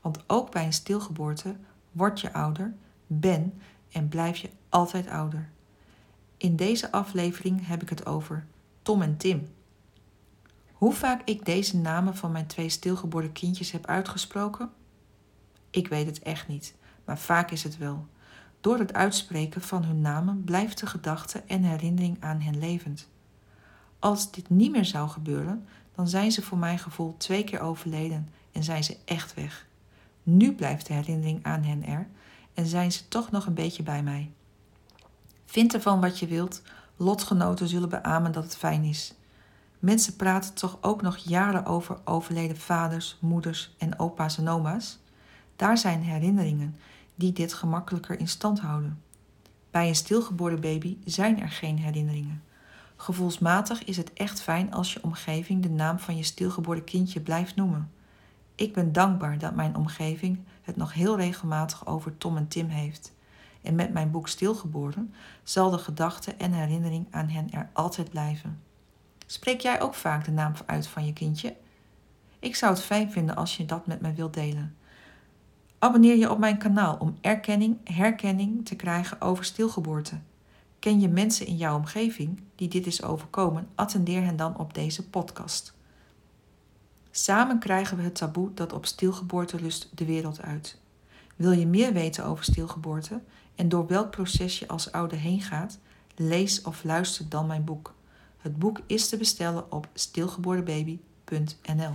want ook bij een stilgeboorte word je ouder, ben en blijf je altijd ouder. In deze aflevering heb ik het over Tom en Tim. Hoe vaak ik deze namen van mijn twee stilgeboren kindjes heb uitgesproken? Ik weet het echt niet, maar vaak is het wel. Door het uitspreken van hun namen blijft de gedachte en herinnering aan hen levend. Als dit niet meer zou gebeuren, dan zijn ze voor mijn gevoel twee keer overleden en zijn ze echt weg. Nu blijft de herinnering aan hen er en zijn ze toch nog een beetje bij mij. Vind ervan wat je wilt, lotgenoten zullen beamen dat het fijn is. Mensen praten toch ook nog jaren over overleden vaders, moeders en opa's en oma's? Daar zijn herinneringen die dit gemakkelijker in stand houden. Bij een stilgeboren baby zijn er geen herinneringen. Gevoelsmatig is het echt fijn als je omgeving de naam van je stilgeboren kindje blijft noemen. Ik ben dankbaar dat mijn omgeving het nog heel regelmatig over Tom en Tim heeft. En met mijn boek Stilgeboren zal de gedachte en herinnering aan hen er altijd blijven. Spreek jij ook vaak de naam uit van je kindje? Ik zou het fijn vinden als je dat met me wilt delen. Abonneer je op mijn kanaal om erkenning, herkenning te krijgen over stilgeboorte. Ken je mensen in jouw omgeving die dit is overkomen? Attendeer hen dan op deze podcast. Samen krijgen we het taboe dat op stilgeboorte lust de wereld uit. Wil je meer weten over stilgeboorte en door welk proces je als ouder heen gaat? Lees of luister dan mijn boek. Het boek is te bestellen op stilgeborenbaby.nl.